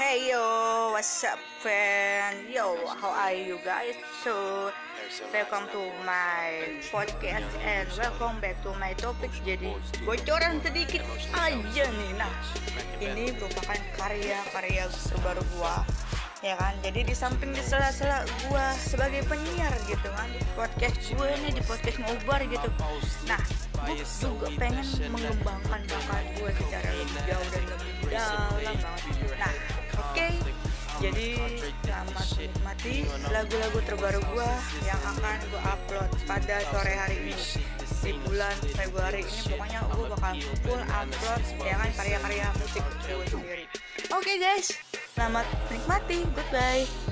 Hey yo, what's up friend? Yo, how are you guys? So, welcome to my podcast and welcome back to my topic. Jadi, bocoran sedikit aja nih. Nah, ini merupakan karya-karya terbaru gua ya kan jadi di samping di sela-sela gua sebagai penyiar gitu kan di podcast gue nih di podcast ngobar gitu nah gue juga pengen mengembangkan bakat gue secara jadi selamat menikmati lagu-lagu terbaru gue yang akan gue upload pada sore hari ini di bulan Februari ini pokoknya gue bakal full upload ya kan karya-karya musik gue sendiri oke okay, guys Selamat menikmati. Goodbye.